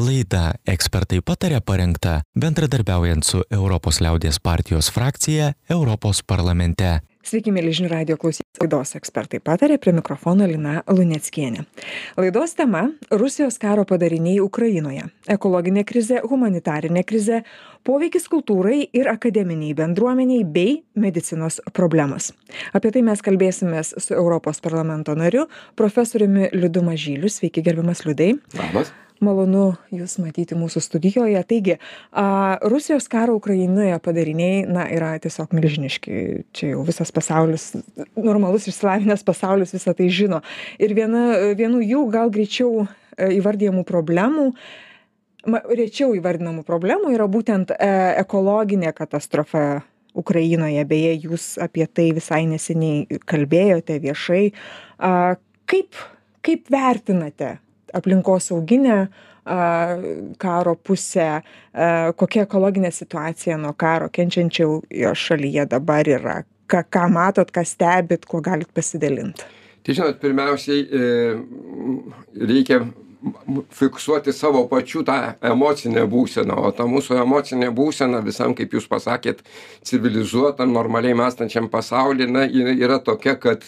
Laida ekspertai patarė parengta bendradarbiaujant su Europos liaudės partijos frakcija Europos parlamente. Sveiki, mėly žinių radio klausytojai. Laidos ekspertai patarė prie mikrofono Lina Luneckienė. Laidos tema - Rusijos karo padariniai Ukrainoje - ekologinė krizė, humanitarinė krizė, poveikis kultūrai ir akademiniai bendruomeniai bei medicinos problemos. Apie tai mes kalbėsime su Europos parlamento nariu, profesoriumi Liudu Mažyliu. Sveiki, gerbiamas Liudai. Labas malonu jus matyti mūsų studijoje. Taigi a rusijos karo ukrainoje padariniai na yra tiesiog milžiniški. Čia jau visas pasaulis normalus išsilavinęs pasaulis visa tai žino. Ir viena vienų jų gal greičiau e, įvardijamų problemų rečiau įvardinamų problemų yra būtent e ekologinė katastrofa ukrainoje. Beje jūs apie tai visai neseniai kalbėjote viešai. Kaip kaip vertinate aplinkosauginę a karo pusę a kokia ekologinė situacija nuo karo kenčiančioje šalyje dabar yra? Ką ką matot ką stebit kuo galit pasidalint? Tai žinot pirmiausiai e, reikia fiksuoti savo pačių tą emocinę būseną o ta mūsų emocinė būsena visam kaip jūs pasakėt civilizuotam normaliai mąstančiam pasauly na yra tokia kad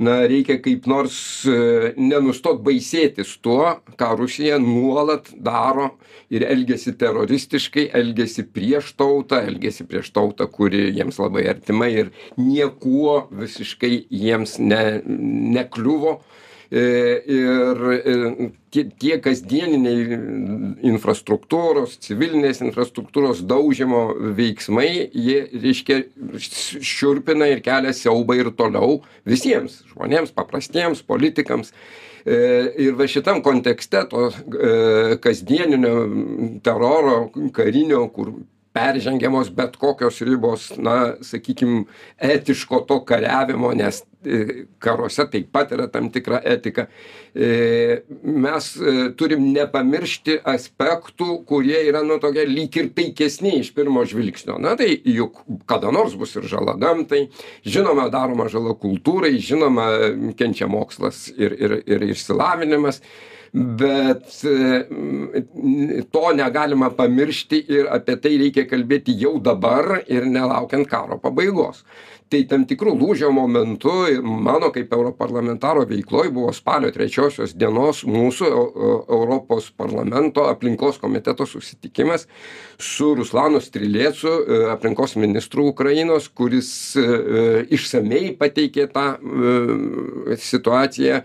na reikia kaip nors e, nenustot baisėtis tuo ką rusija nuolat daro ir elgiasi teroristiškai elgiasi prieš tautą elgiasi prieš tautą kuri jiems labai artima ir niekuo visiškai jiems ne nekliuvo ir e, tie tie kasdieniniai infrastruktūros civilinės infrastruktūros daužymo veiksmai jie reiškia šiurpina ir kelia siaubą ir toliau visiems žmonėms paprastiems politikams. E, ir va šitam kontekste to kasdieninio teroro karinio kur peržengiamos bet kokios ribos na sakykim etiško to kariavimo nes e, karuose taip pat yra tam tikra etika. E, mes e, turim nepamiršti aspektų kurie yra nu tokie lyg ir taikesni iš pirmo žvilgsnio. Na tai juk kada nors bus ir žala gamtai žinoma daroma žala kultūrai žinoma kenčia mokslas ir ir ir išsilavinimas bet e, to negalima pamiršti ir apie tai reikia kalbėti jau dabar ir nelaukiant karo pabaigos. Tai tam tikru lūžio momentu mano kaip europarlamentaro veikloj buvo spalio trečiosios dienos mūsų europos parlamento aplinkos komiteto susitikimas su ruslanu strilėcu e, aplinkos ministru ukrainos kuris e, išsamiai pateikė tą situaciją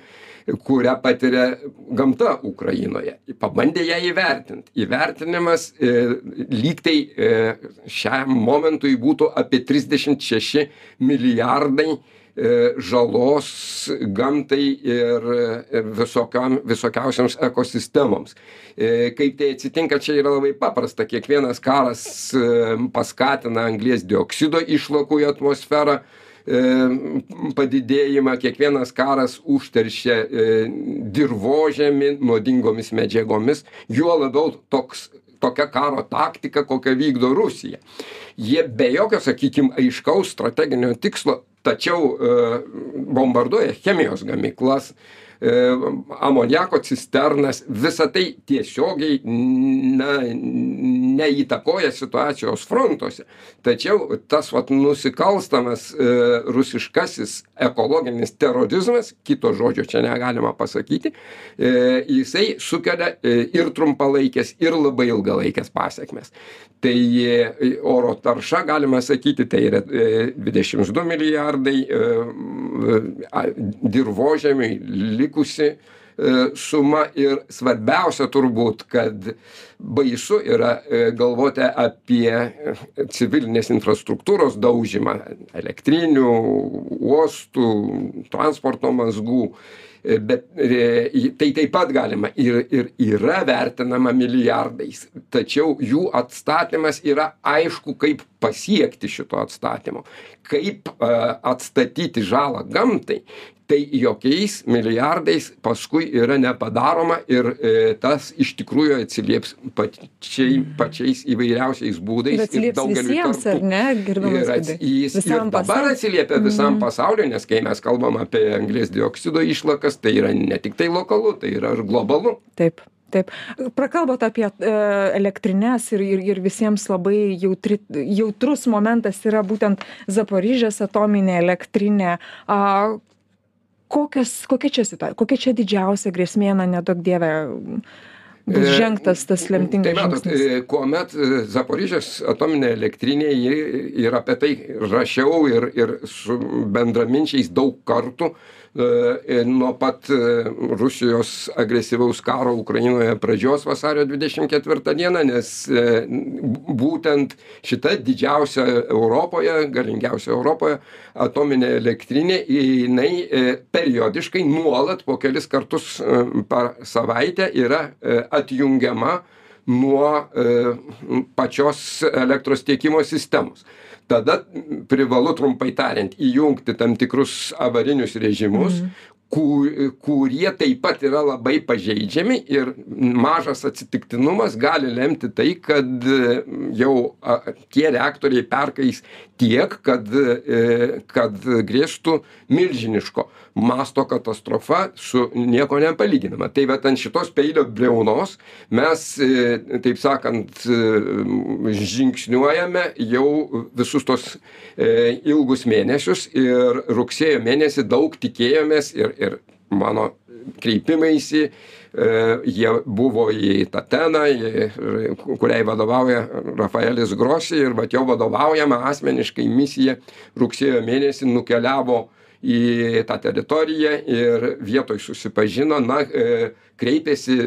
kurią patiria gamta ukrainoje. Pabandė ją įvertint. Įvertinimas e, lyg tai e, šiam momentui būtų apie trisdešimt šeši milijardai e, žalos gamtai ir visokiom visokiausioms ekosistemoms. Kaip tai atsitinka čia yra labai paprasta. Kiekvienas karas paskatina anglies dioksido išlakų į atmosferą. E, padidėjimą kiekvienas karas užteršia e, dirvožemį nuodingomis medžiagomis juo labiau toks tokia karo taktika kokią vykdo rusija. Jie be jokio sakykim aiškaus strateginio tikslo tačiau e, bombarduoja chemijos gamyklas E, amoniako cisternas visa tai tiesiogiai na neįtakoja situacijos frontuose. Tačiau tas vat nusikalstamas e, rusiškasis ekologinis terorizmas kito žodžio čia negalima pasakyti e, jisai sukelia ir trumpalaikes ir labai ilgalaikes pasekmes tai oro tarša galima sakyti tai yra dvidešims du milijardai dirvožemiui likusi e, suma ir svarbiausia turbūt kad baisu yra e, galvoti apie civilinės infrastruktūros daužymą elektrinių uostų transporto mazgų. E, bet tai taip pat galima ir ir yra vertinama milijardais. Tačiau jų atstatymas yra aišku kaip pasiekti šito atstatymo kaip atstatyti žalą gamtai tai jokiais milijardais paskui yra nepadaroma ir e, tas iš tikrųjų atsilieps pačiai pačiais įvairiausiais būdais ir daugeliui kartų. Ne, ir ats, jis ir dabar atsiliepia visam mm. pasauliu, nes kai mes kalbam apie anglės dioksido išlakas, tai yra ne tik tai lokalu, tai yra ir globalu. Taip. taip prakalbot apie e, elektrines ir, ir, ir visiems labai jautri, jautrus momentas yra būtent Zaporižės atominė elektrinė. A, kokias, kokia čia situacija, kokia čia didžiausia grėsmė, na nedaug dievė bus E, žengtas tas lemtingas Tai matot, žingsnis. e, kuomet e, Zaporižės atominė elektrinė, ir apie tai rašiau ir, ir su bendraminčiais daug kartų, nuo pat e, Rusijos agresyvaus karo Ukrainoje pradžios vasario 24 dieną, nes e, būtent šita didžiausia Europoje, galingiausia Europoje atominė elektrinė, jinai e, periodiškai nuolat po kelis kartus e, per savaitę yra e, atjungiama nuo e, pačios elektros tiekimo sistemos. Tada privalu trumpai tariant įjungti tam tikrus avarinius režimus, ku- kurie taip pat yra labai pažeidžiami ir mažas atsitiktinumas gali lemti tai, kad e, jau a, tie reaktoriai perkais tiek, kad, e, kad grėstų milžiniško masto katastrofa su nieko nepalyginama. Tai va ant šitos peilio breunos mes, e, taip sakant, žingsniuojame jau visus tos e, ilgus mėnesius ir rugsėjo mėnesį daug tikėjomės ir, ir mano kreipimaisi, e, jie buvo į Tateną, kuriai vadovauja Rafaelis Grosi ir va jo vadovaujama asmeniškai misija rugsėjo mėnesį nukeliavo į tą teritoriją ir vietoj susipažino, na, e, kreipėsi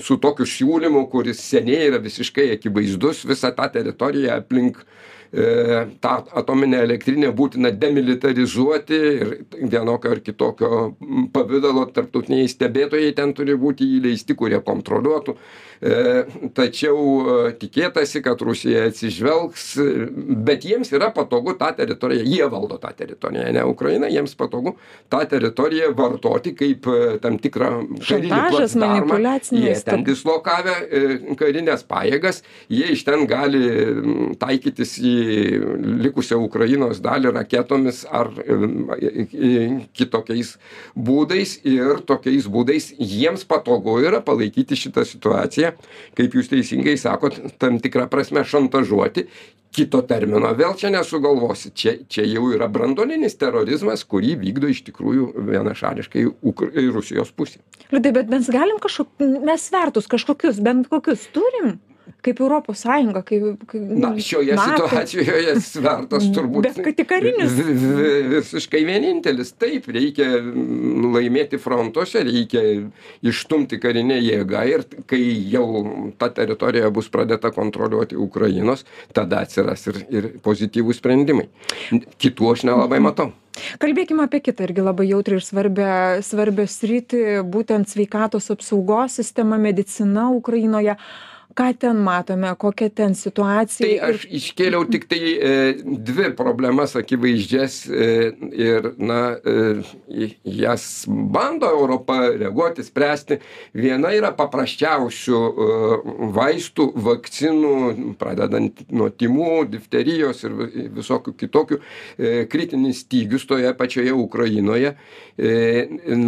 su tokiu siūlymu, kuris seniai yra visiškai akivaizdus, visą tą teritoriją aplink e, tą atominę elektrinę būtina demilitarizuoti ir vienokio ar kitokio pavydalo tarptautiniai stebėtojai ten turi būti įleisti, kurie kontroliuotų. E, Tačiau e, tikėtasi, kad Rusija atsižvelgs, e, bet jiems yra patogu tą teritoriją, jie valdo tą teritoriją, ne Ukraina, jiems patogu tą teritoriją vartoti kaip e, tam tikrą Šantažas, placdarmą. manipuliaciniai Jie ten dislokavę e, karinės pajėgas, jie iš ten gali taikytis į likusią Ukrainos dalį raketomis ar kitokiais būdais ir tokiais būdais jiems patogu yra palaikyti šitą situaciją, kaip jūs teisingai sakot, tam tikrą prasme šantažuoti. Kito termino vėl čia nesugalvosi. Čia, čia jau yra brandolinis terorizmas, kurį vykdo iš tikrųjų vienašališkai Ukr Rusijos pusė. Liudai, bet mes galim kažkokius, mes svertus kažkokius, bent kokius turim, kaip Europos Sąjunga, kaip... kaip Na, šioje NATO. situacijoje svertas turbūt Bet kad tik karinis. vi- vi- visiškai vienintelis. Taip, reikia mm, laimėti frontuose, reikia išstumti karinę jėgą ir kai jau ta teritorija bus pradėta kontroliuoti Ukrainos, tada atsiras ir, ir pozityvūs sprendimai. Kitų aš nelabai matau. Kalbėkime apie kitą irgi labai jautrį ir svarbę, svarbę sritį, būtent sveikatos apsaugos sistema, medicina Ukrainoje. Ką ten matome, kokia ten situacija? Tai aš iškėliau tik tai e, dvi problemas akivaizdžias e, ir, na, e, jas bando Europa reaguoti, spręsti. Viena yra paprasčiausių vaistų, vakcinų, pradedant nuo timų, difterijos ir vi- visokių kitokių, kritinis stygius toje pačioje Ukrainoje.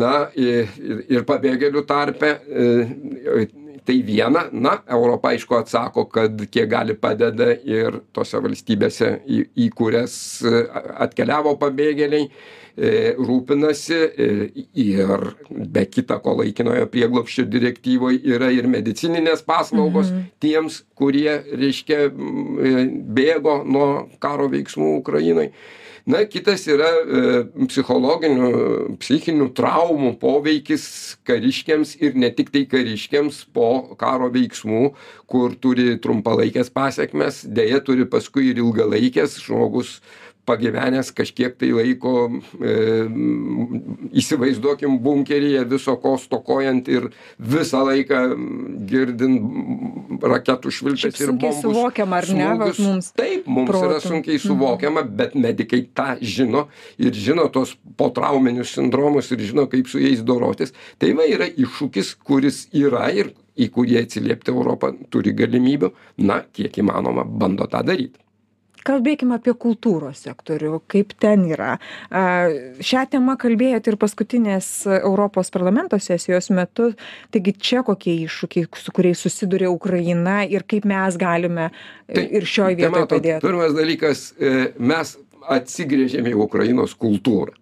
Na, ir, ir pabėgėlių tarpe. Tai viena, na, Europa aišku atsako, kad kiek gali padeda ir tose valstybėse, į, į kurias atkeliavo pabėgėliai, rūpinasi e, ir be kita ko laikinojo prieglopščio direktyvoje yra ir medicininės paslaugos mhm. tiems, kurie, reiškia, e, bėgo nuo karo veiksmų Ukrainai. Na, kitas yra e, psichologinių, psichinių traumų poveikis kariškiams ir ne tik tai kariškiams po karo veiksmų, kur turi trumpalaikės pasiekmes, dėja turi paskui ir ilgalaikės žmogus pagyvenęs kažkiek tai laiko, e, įsivaizduokim bunkeryje viso ko stokojant ir visą laiką girdint raketų švilpes ir sunkiai bombų suvokiama, ar ne, smūgius. mums Taip, mums yra protu. sunkiai suvokiama, bet medikai tą žino ir žino tos potrauminius sindromus ir žino, kaip su jais dorotis. Tai va yra iššūkis, kuris yra ir į kurį atsiliepti Europą turi galimybių, na, kiek įmanoma, bando tą daryti. Kalbėkim apie kultūros sektorių kaip ten yra. A šia tema kalbėjot ir paskutinės europos parlamento sesijos metu. Taigi čia kokie iššūkiai su kuriais susiduria ukraina ir kaip mes galime Tai- ir šioj tai vietoj padėt? Pirmas dalykas, e, mes atsigrėžėme į Ukrainos kultūrą.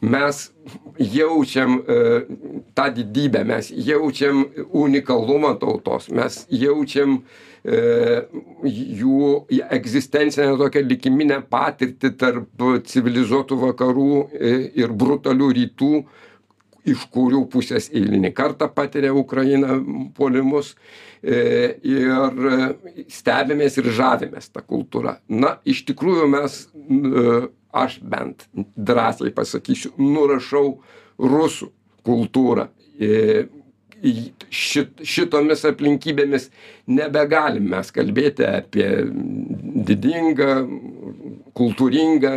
Mes jaučiam e, tą didybę, mes jaučiam unikalumą tautos, mes jaučiam e, jų egzistencinę tokią likiminę patirtį tarp civilizuotų vakarų e, ir brutalių rytų, iš kurių pusės eilinį kartą patiria Ukraina puolimus e, ir e, stebimės ir žavimės tą kultūrą. Na, iš tikrųjų mes, e, aš bent drąsiai pasakysiu, nurašau rusų kultūrą. Šit, šitomis aplinkybėmis nebegalim mes kalbėti apie didingą, kultūringą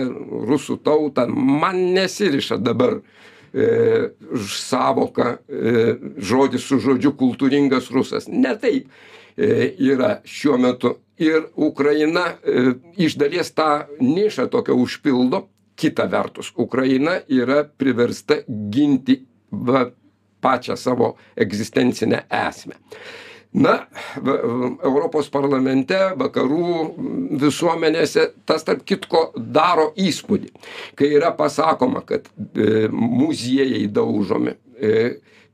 rusų tautą. Man nesiriša dabar e, savoka, e, žodis su žodžiu kultūringas rusas. Ne taip e, yra šiuo metu. Ir Ukraina e, iš dalies tą nišą tokią užpildo. Kita vertus, Ukraina yra priversta ginti va, pačią savo egzistencinę esmę. Na, Europos parlamente, vakarų visuomenėse tas tarp kitko daro įspūdį, kai yra pasakoma, kad e, muziejai daužomi, e,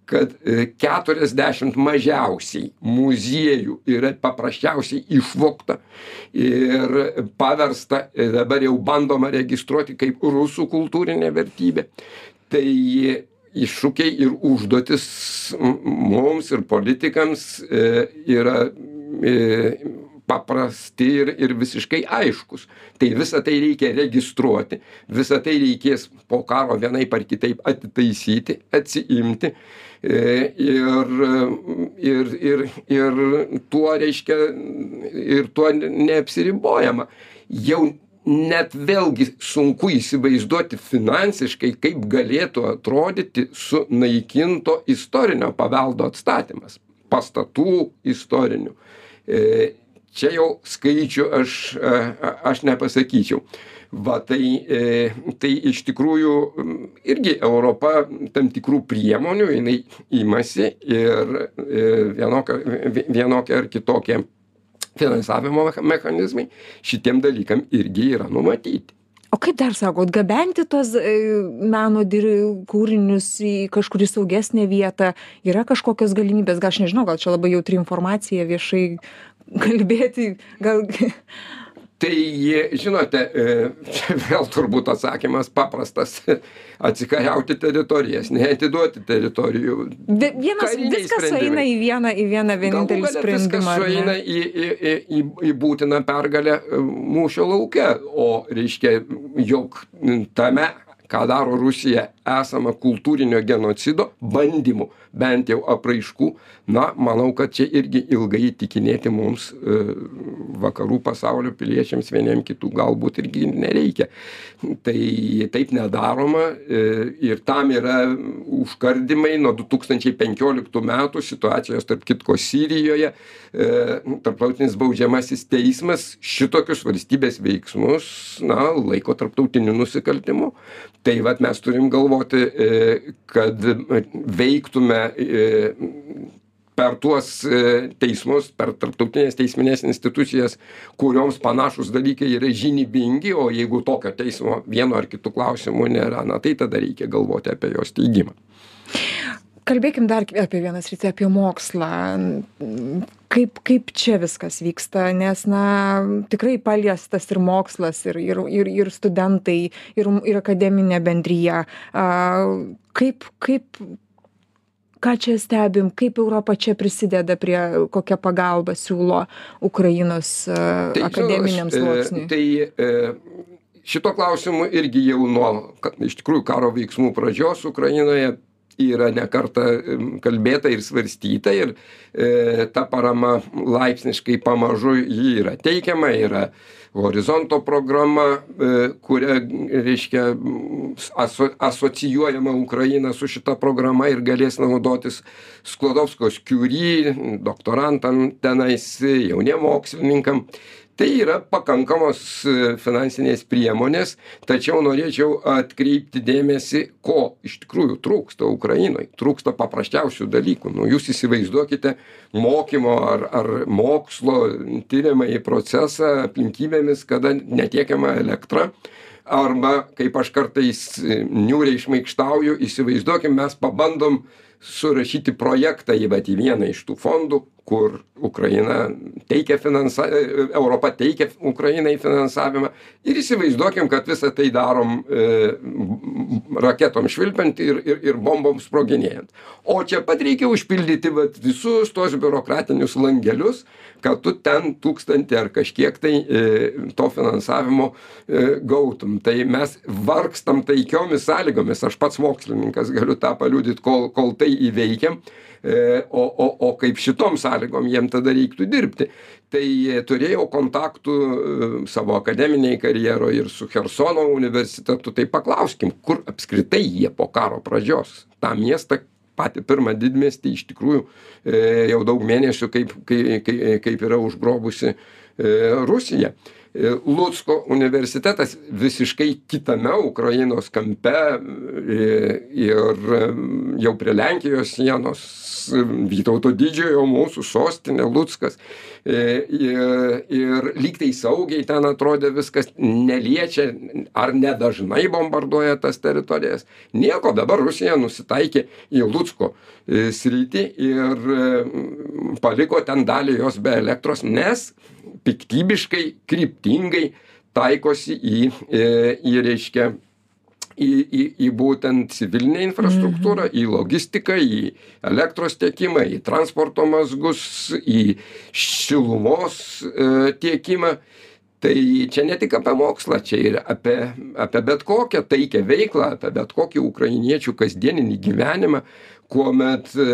kad e, 40 mažiausiai muziejų yra paprasčiausiai išvokta ir paversta, e, dabar jau bandoma registruoti kaip rusų kultūrinė vertybė. Tai iššūkiai ir užduotis mums ir politikams e, yra e, paprasti ir, ir visiškai aiškus. Tai visą tai reikia registruoti, visą tai reikės po karo vienai par kitaip atitaisyti, atsiimti. e, Ir, ir, ir, ir tuo reiškia, ir tuo neapsiribojama. Jau net vėlgi sunku įsivaizduoti finansiškai, kaip galėtų atrodyti sunaikinto istorinio paveldo atstatymas, pastatų istorinių. E, Čia jau skaičių aš, a- aš nepasakyčiau. Va, tai, e, tai iš tikrųjų irgi Europa tam tikrų priemonių jinai imasi ir e, vienokia, vi- vienokia ar kitokia finansavimo mecha- mechanizmai šitiem dalykam irgi yra numatyti. o kaip dar sakot gabenti tuos e, meno kūrinius į kažkur į saugesnę vietą yra kažkokios galimybės gal aš nežinau gal čia labai jautri informacija viešai kalbėti gal Tai žinote, e, čia vėl turbūt atsakymas paprastas - atsikariauti teritorijas, neatiduoti teritorijų. Vi- vienas viskas sueina į vieną į vieną vienintelį sprendimą Viskas sueina į, į, į, į, į būtiną pergalę e, mūšio lauke, o reiškia, jog tame, ką daro Rusija, esama kultūrinio genocido bandymų, bent jau apraiškų, na, manau, kad čia irgi ilgai įtikinėti mums e, vakarų pasaulio piliečiams vieniem kitų galbūt irgi nereikia. Tai taip nedaroma e, ir tam yra užkardimai nuo 2015 metų situacijos, tarp kitko, Sirijoje. e, Tarptautinis baudžiamasis teismas šitokius valstybės veiksmus, na, laiko tarptautiniu nusikaltimu. Tai vad mes turim galvoti, e, kad veiktume e, per tuos e, teismus, per tarptautinės teisminės institucijas, kurioms panašus dalykai yra žinybingi, o jeigu tokio teismo vieno ar kitų klausimų nėra, na tai tada reikia galvoti apie jos teigimą. Kalbėkim dar apie vieną sritį apie mokslą. Kaip kaip čia viskas vyksta? Nes na tikrai paliestas ir mokslas ir ir ir ir studentai ir ir akademinė bendrija. A kaip kaip ką čia stebim? Kaip europa čia prisideda prie kokią pagalbą siūlo ukrainos Tai, akademiniam e, sluoksniui? Tai e, šito klausimu irgi jau nuo, iš tikrųjų, karo veiksmų pradžios Ukrainoje yra nekarta kalbėta ir svarstyta ir e, ta parama laipsniškai pamažu jį yra teikiama, yra horizonto programa, e, kuria, reiškia, aso, asocijuojama Ukraina su šita programa ir galės naudotis Sklodovskos kiury, doktorantam tenais, jauniem mokslininkam. Tai yra pakankamos e, finansinės priemonės tačiau norėčiau atkreipti dėmesį ko iš tikrųjų trūksta ukrainoj trūksta paprasčiausių dalykų. Nu jūs įsivaizduokite mokymo ar ar mokslo tiriamąjį procesą aplinkybėmis kada netiekiama elektra arba kaip aš kartais e, niūriai šmaikštauju įsivaizduokim mes pabandom surašyti projektą į vat į vieną iš tų fondų kur ukraina teikia finansa europa teikia ukrainai finansavimą. Ir įsivaizduokim kad visa tai darom e, raketom švilpiant ir ir ir bombom sproginėjant. O čia pat reikia užpildyti vat visus tuos biurokratinius langelius kad tu ten tūkstantį ar kažkiek tai e, to finansavimo e, gautum. Tai mes vargstam taikiomis sąlygomis. Aš pats mokslininkas galiu tą paliudyt kol kol tai įveikiam o, o, o kaip šitom sąlygom jiem tada reiktų dirbti. Tai turėjau kontaktų e, savo akademiniai karjeroje ir su Hersono universitetu, tai paklauskim, kur apskritai jie po karo pradžios tą miestą patį pirmą didmiestį iš tikrųjų e, jau daug mėnesių kaip, kaip, kaip yra užgrobusi Rusija. E, Lucko universitetas visiškai kitame Ukrainos kampe e, ir e, jau prie Lenkijos sienos Vytauto didžiojo mūsų sostinė Luckas. Ir, ir lygtai saugiai ten atrodė viskas neliečia ar nedažnai bombarduoja tas teritorijas. Nieko, dabar Rusija nusitaikė į Lucko sritį ir paliko ten dalį jos be elektros, nes piktybiškai, kryptingai taikosi į, e, į reiškia, į, į, į būtent civilinę infrastruktūrą, į logistiką, į elektros tiekimą, į transporto mazgus, į šilumos e, tiekimą. Tai čia ne tik apie mokslą, čia ir apie, apie bet kokią taikę veiklą, apie bet kokį ukrainiečių kasdieninį gyvenimą, kuomet e,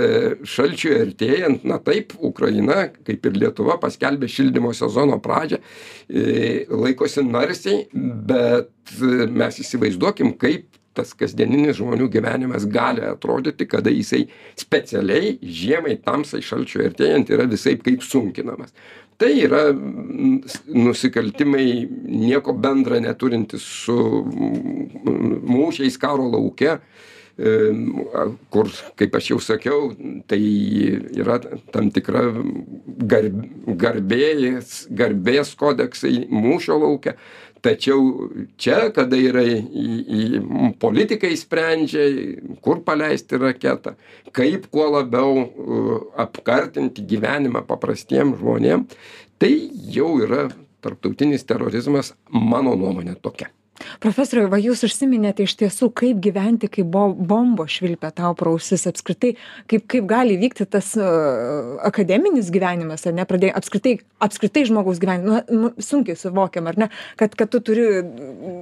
šalčiui artėjant na taip ukraina kaip ir lietuva paskelbė šildymo sezono pradžią e, laikosi narsiai bet e, mes įsivaizduokim kaip tas kasdieninis žmonių gyvenimas gali atrodyti kada jisai specialiai žiemai tamsai šalčiui artėjant yra visaip kaip sunkinamas. Tai yra nusikaltimai nieko bendra neturintys su mūšiais karo lauke kur, kaip aš jau sakiau, tai yra tam tikra gar, garbės, garbės kodeksai mūšio laukia. Tačiau čia, kada yra į, į politikai sprendžia, kur paleisti raketą, kaip kuo labiau apkartinti gyvenimą paprastiem žmonėm, tai jau yra tarptautinis terorizmas, mano nuomonė tokia profesoriau va jūs užsiminėte iš tiesų kaip gyventi kai bo bombos švilpia tau pro ausis apskritai kaip kaip gali vykti tas akademinis gyvenimas ar ne pradėjai apskritai apskritai žmogaus gyvenimas nu, sunkiai suvokiam ar ne kad kad tu turi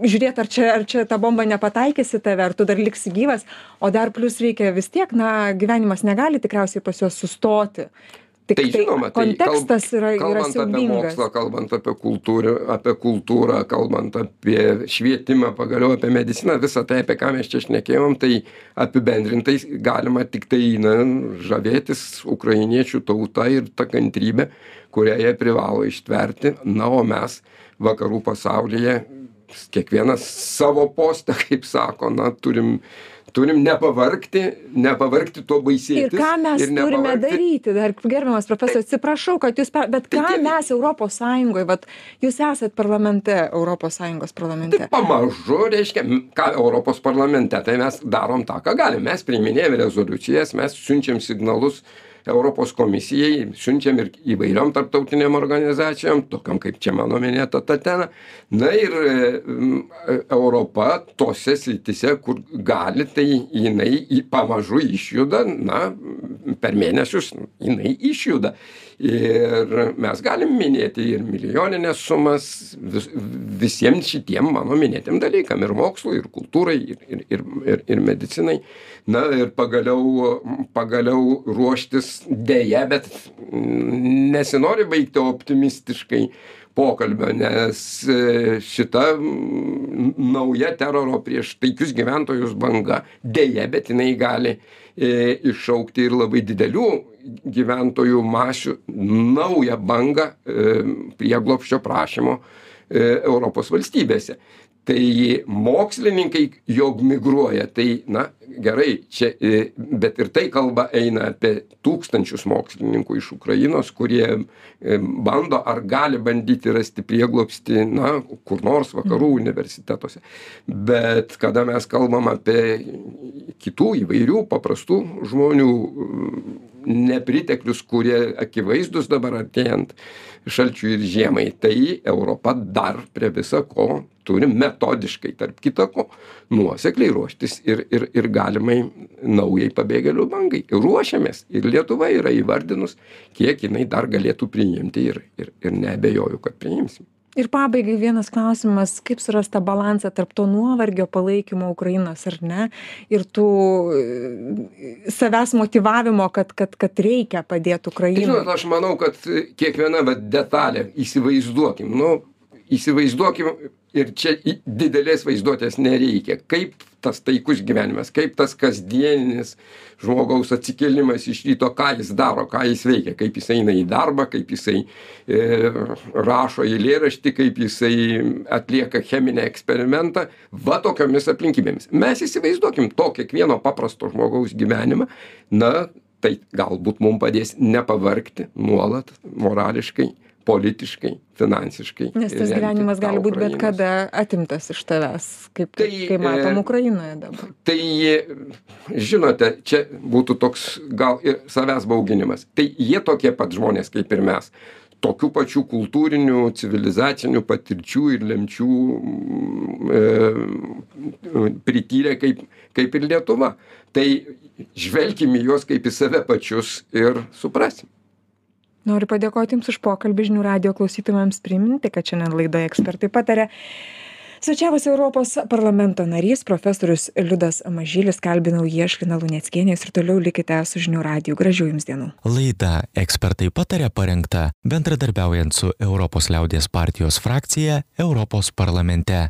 žiūrėt ar čia ar čia ta bomba nepataikys į tave ar tu dar liksi gyvas o dar plius reikia vis tiek na gyvenimas negali tikriausiai pas juos sustoti Tik tai, žinoma, tai kontekstas yra, yra kalbant apie mokslą, kalbant apie kultūrą, apie kultūrą, kalbant apie švietimą, pagaliau apie mediciną, visą tai, apie ką mes čia šnekėjom, tai apibendrintai galima tik tai na, žavėtis ukrainiečių tauta ir ta kantrybė, kurią jie privalo ištverti. Na, o mes vakarų pasaulyje, kiekvienas savo postą, kaip sako, na, turim turim nepavargti nepavargti tuo baisėtis ir ką mes turime daryti? Dar gerbiamas profesoriau atsiprašau kad jus per bet ką mes europos sąjungoj vat jūs esat parlamente europos sąjungos parlamente? Tai pamažu reiškia ką europos parlamente tai mes darom tą ką galim. Mes priiminėjam rezoliucijas mes siunčiam signalus europos komisijai siunčiam ir įvairiom tarptautinėm organizacijom tokiom kaip čia mano minėta tatena. Na ir europa tose srityse kur gali tai jinai pamažu išjuda na per mėnesius jinai išjuda ir mes galim minėti ir milijonines sumas vis visiem šitiem mano minėtiem dalykam ir mokslui ir kultūrai ir ir ir ir medicinai. Na ir pagaliau pagaliau ruoštis deja bet nesinori baigti optimistiškai pokalbio, nes e, šita nauja teroro prieš taikius gyventojus banga dėja, bet jinai gali iššaukti ir labai didelių gyventojų masių naują bangą e, prieglopščio prašymo Europos valstybėse. Tai mokslininkai jog migruoja tai na gerai čia e, bet ir tai kalba eina apie tūkstančius mokslininkų iš ukrainos kurie e, bando ar gali bandyti rasti prieglobstį na kur nors vakarų universitetuose. Bet kada mes kalbam apie kitų įvairių paprastų žmonių nepriteklius kurie akivaizdūs dabar artėjant šalčiui ir žiemai. Tai europa dar prie visa ko turi metodiškai tarp kita ko nuosekliai ruoštis ir ir ir galimai naujai pabėgėlių bangai. Ruošiamės ir lietuva yra įvardinus kiek jinai dar galėtų priimti ir ir ir neabejoju kad priimsim ir pabaigai vienas klausimas kaip surast tą balansą tarp to nuovargio palaikymo ukrainos ar ne? Ir tų e, savęs motyvavimo kad kad kad reikia padėt ukrainai. Žinot aš manau kad kiekviena vat detalė įsivaizduokim nu įsivaizduokim ir čia didelės vaizduotės nereikia. Kaip tas taikus gyvenimas kaip tas kasdieninis žmogaus atsikėlimas iš ryto ką jis daro ką jis veikia kaip jis eina į darbą kaip jisai e, rašo eilėraštį kaip jisai atlieka cheminį eksperimentą va tokiomis aplinkybėmis. Mes įsivaizduokim to kiekvieno paprasto žmogaus gyvenimą na tai galbūt mum padės nepavargti nuolat morališkai politiškai finansiškai nes tas gyvenimas gali būt bet kada atimtas iš tavęs kaip tai, kaip matom e, Ukrainoje dabar. Tai žinote, čia būtų toks gal ir savęs bauginimas. Tai jie tokie pat žmonės kaip ir mes. Tokių pačių kultūrinių, civilizacinių patirčių ir lemčių e, prityrė kaip, kaip ir Lietuva. Tai žvelgime juos kaip į save pačius ir suprasim noriu padėkoti jums už pokalbį. Žinių radijo klausytojams priminti kad šiandien laidoje ekspertai pataria. Svečiavosi europos parlamento narys profesorius liudas mažylis. Kalbinau luneckienė. Jūs ir toliau likite su žinių radiju. Gražių jums dienų. Laida ekspertai pataria parengta bendradarbiaujant su europos liaudies partijos frakcija europos parlamente